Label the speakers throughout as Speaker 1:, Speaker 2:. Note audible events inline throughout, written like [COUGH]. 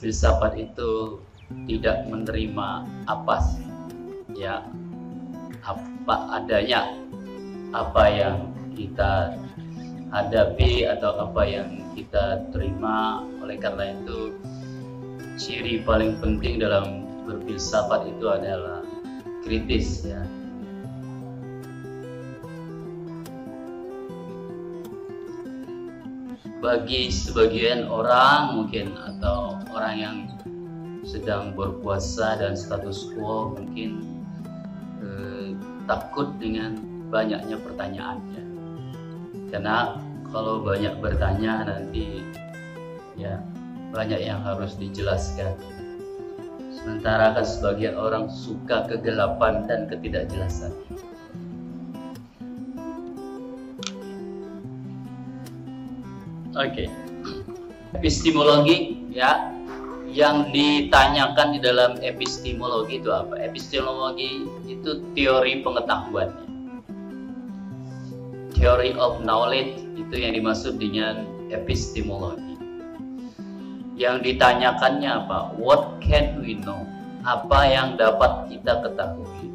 Speaker 1: filsafat itu tidak menerima apa ya apa adanya apa yang kita hadapi atau apa yang kita terima. Oleh karena itu ciri paling penting dalam berfilsafat itu adalah kritis ya. Bagi sebagian orang mungkin atau orang yang sedang berpuasa dan status quo mungkin eh, takut dengan banyaknya pertanyaannya karena kalau banyak bertanya nanti ya banyak yang harus dijelaskan sementara kan sebagian orang suka kegelapan dan ketidakjelasan Oke. Okay. Epistemologi ya yang ditanyakan di dalam epistemologi itu apa? Epistemologi itu teori pengetahuan. Theory of knowledge itu yang dimaksud dengan epistemologi. Yang ditanyakannya apa? What can we know? Apa yang dapat kita ketahui?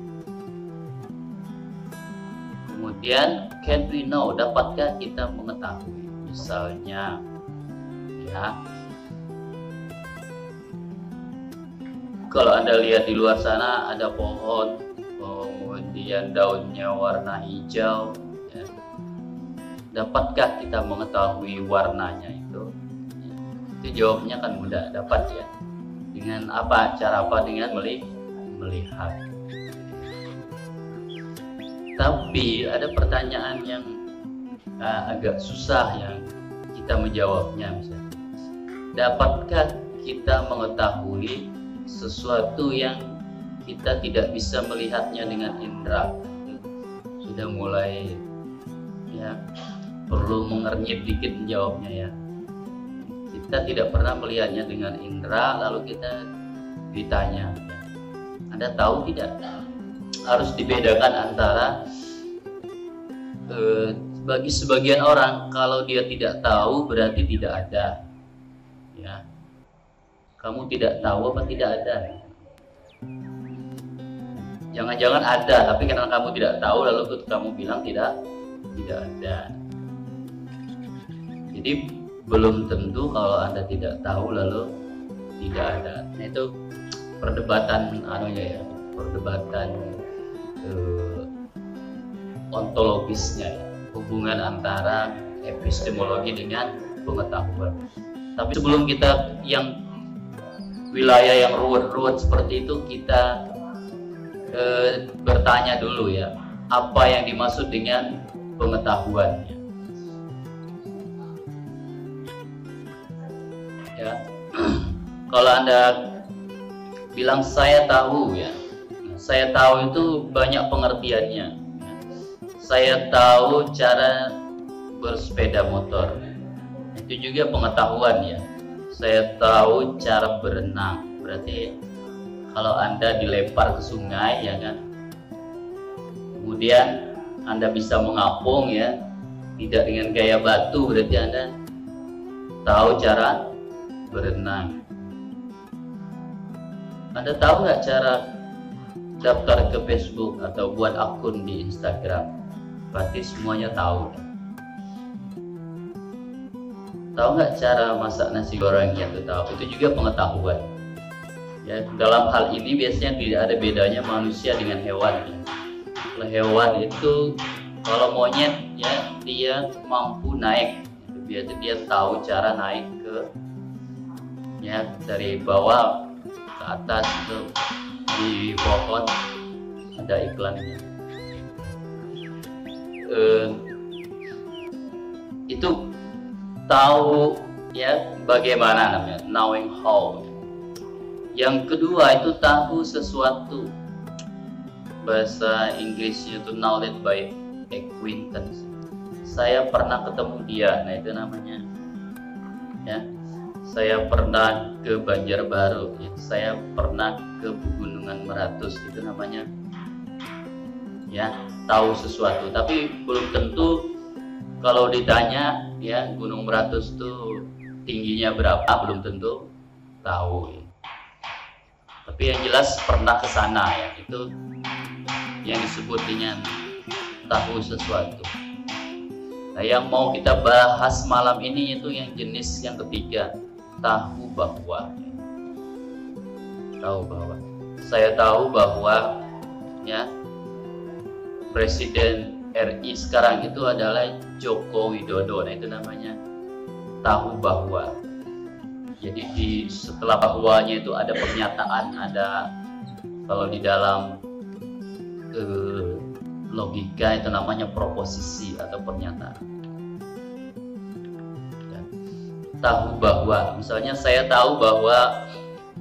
Speaker 1: Kemudian can we know? Dapatkah kita mengetahui? misalnya ya kalau anda lihat di luar sana ada pohon kemudian daunnya warna hijau ya. dapatkah kita mengetahui warnanya itu ya. itu jawabnya kan mudah dapat ya dengan apa cara apa dengan melihat tapi ada pertanyaan yang uh, agak susah yang kita menjawabnya misalnya. Dapatkah kita mengetahui sesuatu yang kita tidak bisa melihatnya dengan indera? Sudah mulai ya perlu mengernyit dikit menjawabnya ya. Kita tidak pernah melihatnya dengan indera lalu kita ditanya ya. Anda tahu tidak? Harus dibedakan antara eh, bagi sebagian orang kalau dia tidak tahu berarti tidak ada ya kamu tidak tahu apa tidak ada. Jangan-jangan ada tapi karena kamu tidak tahu lalu kamu bilang tidak tidak ada. Jadi belum tentu kalau anda tidak tahu lalu tidak ada. Nah itu perdebatan anunya ya perdebatan eh, ontologisnya ya. Hubungan antara epistemologi dengan pengetahuan. Tapi sebelum kita yang wilayah yang ruwet-ruwet seperti itu kita e, bertanya dulu ya, apa yang dimaksud dengan pengetahuan? Ya. [CLEARS THROAT] Kalau Anda bilang saya tahu ya, saya tahu itu banyak pengertiannya saya tahu cara bersepeda motor. Itu juga pengetahuan ya. Saya tahu cara berenang. Berarti kalau Anda dilempar ke sungai ya kan. Kemudian Anda bisa mengapung ya. Tidak dengan gaya batu berarti Anda tahu cara berenang. Anda tahu nggak cara daftar ke Facebook atau buat akun di Instagram? berarti semuanya tahu tahu nggak cara masak nasi goreng yang tahu itu juga pengetahuan. Ya dalam hal ini biasanya tidak ada bedanya manusia dengan hewan. Ya. kalau hewan itu kalau monyet ya dia mampu naik. Biasa dia tahu cara naik ke ya dari bawah ke atas itu di pohon. Ada iklannya. Eh, tahu ya bagaimana namanya knowing how. Yang kedua itu tahu sesuatu. Bahasa Inggrisnya itu knowledge by acquaintance. Saya pernah ketemu dia nah itu namanya ya. Saya pernah ke Banjarbaru ya. saya pernah ke Pegunungan Meratus itu namanya. Ya tahu sesuatu. Tapi belum tentu kalau ditanya ya Gunung Meratus itu tingginya berapa belum tentu tahu. Tapi yang jelas pernah ke sana ya itu yang disebut dengan tahu sesuatu. Nah yang mau kita bahas malam ini itu yang jenis yang ketiga tahu bahwa. Tahu bahwa. Saya tahu bahwa ya presiden RI sekarang itu adalah Joko Widodo. Nah itu namanya. Tahu bahwa. Jadi di setelah bahwanya itu ada pernyataan ada kalau di dalam eh, logika itu namanya proposisi atau pernyataan. Ya. tahu bahwa misalnya saya tahu bahwa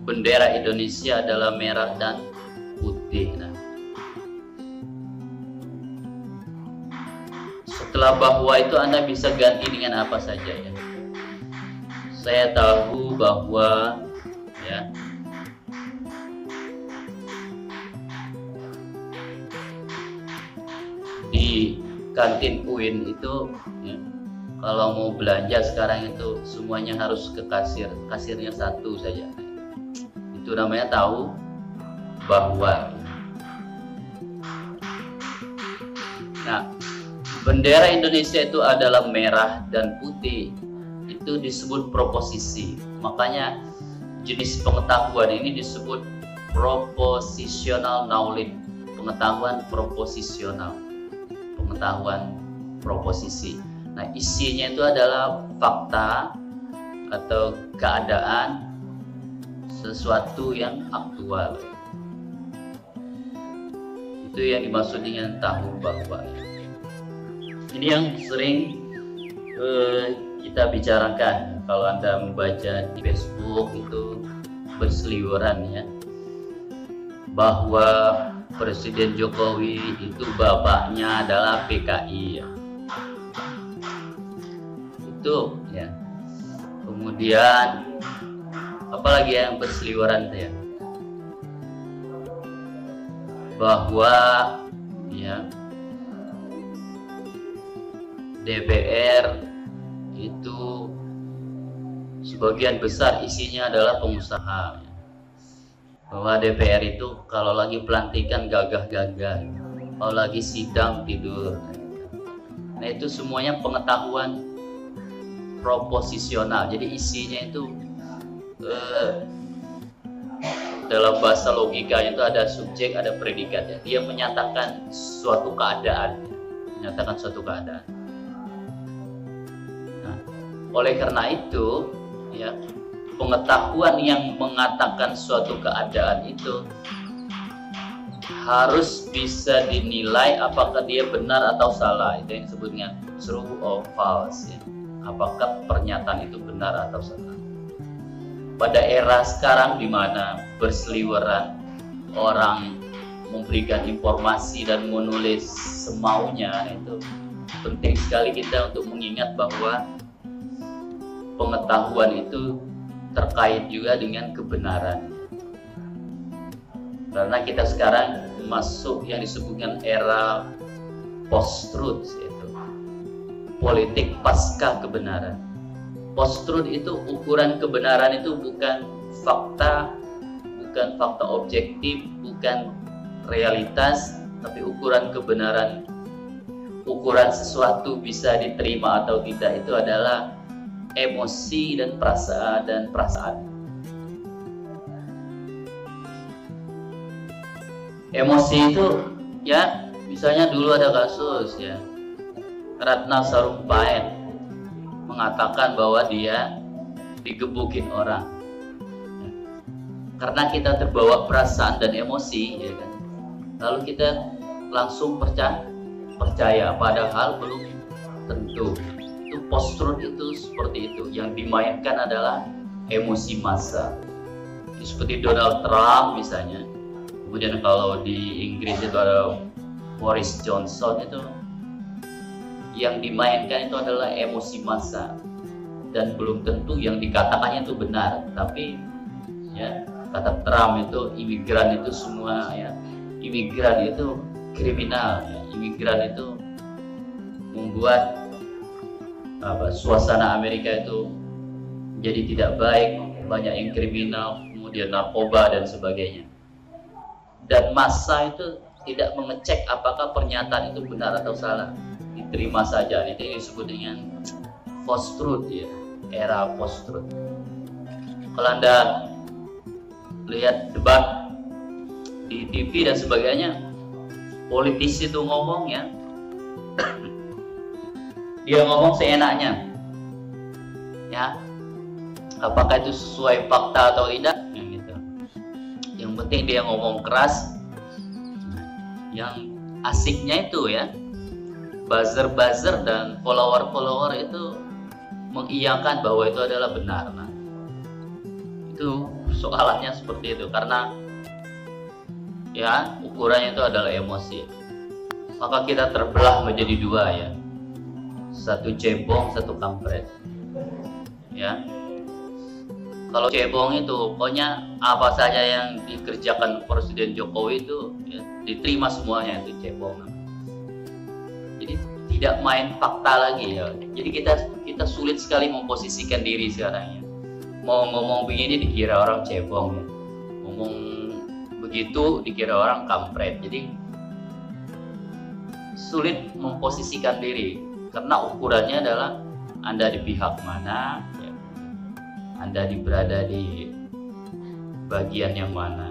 Speaker 1: bendera Indonesia adalah merah dan putih. Nah setelah bahwa itu Anda bisa ganti dengan apa saja ya. Saya tahu bahwa ya di kantin UIN itu ya, kalau mau belanja sekarang itu semuanya harus ke kasir. Kasirnya satu saja. Itu namanya tahu bahwa. Nah bendera Indonesia itu adalah merah dan putih itu disebut proposisi. Makanya jenis pengetahuan ini disebut propositional knowledge, pengetahuan proposisional, pengetahuan proposisi. Nah, isinya itu adalah fakta atau keadaan sesuatu yang aktual. Itu yang dimaksud dengan tahu bahwa. Ini yang sering eh, kita bicarakan kalau anda membaca di Facebook itu berseliweran ya bahwa Presiden Jokowi itu bapaknya adalah PKI ya. itu ya kemudian apalagi yang berseliweran ya bahwa ya DPR itu sebagian besar isinya adalah pengusaha. Bahwa DPR itu kalau lagi pelantikan gagah-gagah kalau lagi sidang tidur. Nah itu semuanya pengetahuan proposisional. Jadi isinya itu eh, dalam bahasa logika itu ada subjek ada predikat. Ya dia menyatakan suatu keadaan. Menyatakan suatu keadaan oleh karena itu, ya, pengetahuan yang mengatakan suatu keadaan itu harus bisa dinilai apakah dia benar atau salah. Itu yang disebutnya true or false. Ya. Apakah pernyataan itu benar atau salah. Pada era sekarang di mana berseliweran orang memberikan informasi dan menulis semaunya itu penting sekali kita untuk mengingat bahwa pengetahuan itu terkait juga dengan kebenaran. Karena kita sekarang masuk yang disebutkan era post-truth itu politik pasca kebenaran. Post-truth itu ukuran kebenaran itu bukan fakta, bukan fakta objektif, bukan realitas, tapi ukuran kebenaran ukuran sesuatu bisa diterima atau tidak itu adalah emosi dan perasaan dan perasaan. Emosi itu ya misalnya dulu ada kasus ya Ratna Sarumpait mengatakan bahwa dia digebukin orang. Karena kita terbawa perasaan dan emosi ya kan? Lalu kita langsung percaya percaya padahal belum tentu itu postur itu seperti itu. Yang dimainkan adalah emosi massa. Seperti Donald Trump misalnya. Kemudian kalau di Inggris itu ada Boris Johnson itu yang dimainkan itu adalah emosi massa. Dan belum tentu yang dikatakannya itu benar tapi ya kata Trump itu imigran itu semua ya. Imigran itu kriminal ya. imigran itu membuat apa suasana Amerika itu jadi tidak baik banyak yang kriminal kemudian narkoba dan sebagainya. Dan massa itu tidak mengecek apakah pernyataan itu benar atau salah. Diterima saja itu disebut dengan post truth ya era post truth kalau anda lihat debat di TV dan sebagainya politisi itu ngomong ya dia ngomong seenaknya. Ya. Apakah itu sesuai fakta atau tidak? Yang gitu. Yang penting dia ngomong keras. Yang asiknya itu ya. Buzzer-buzzer dan follower-follower itu mengiyakan bahwa itu adalah benar nah itu soalannya seperti itu. Karena ya ukurannya itu adalah emosi. Maka kita terbelah menjadi dua ya satu cebong satu kampret. Ya. Kalau cebong itu pokoknya apa saja yang dikerjakan Presiden Jokowi itu ya, diterima semuanya itu cebong. Jadi tidak main fakta lagi ya. Jadi kita kita sulit sekali memposisikan diri sekarang ya. Mau ngomong begini dikira orang cebong ya. Ngomong begitu dikira orang kampret. Jadi sulit memposisikan diri karena ukurannya adalah anda di pihak mana ya. anda di berada di bagian yang mana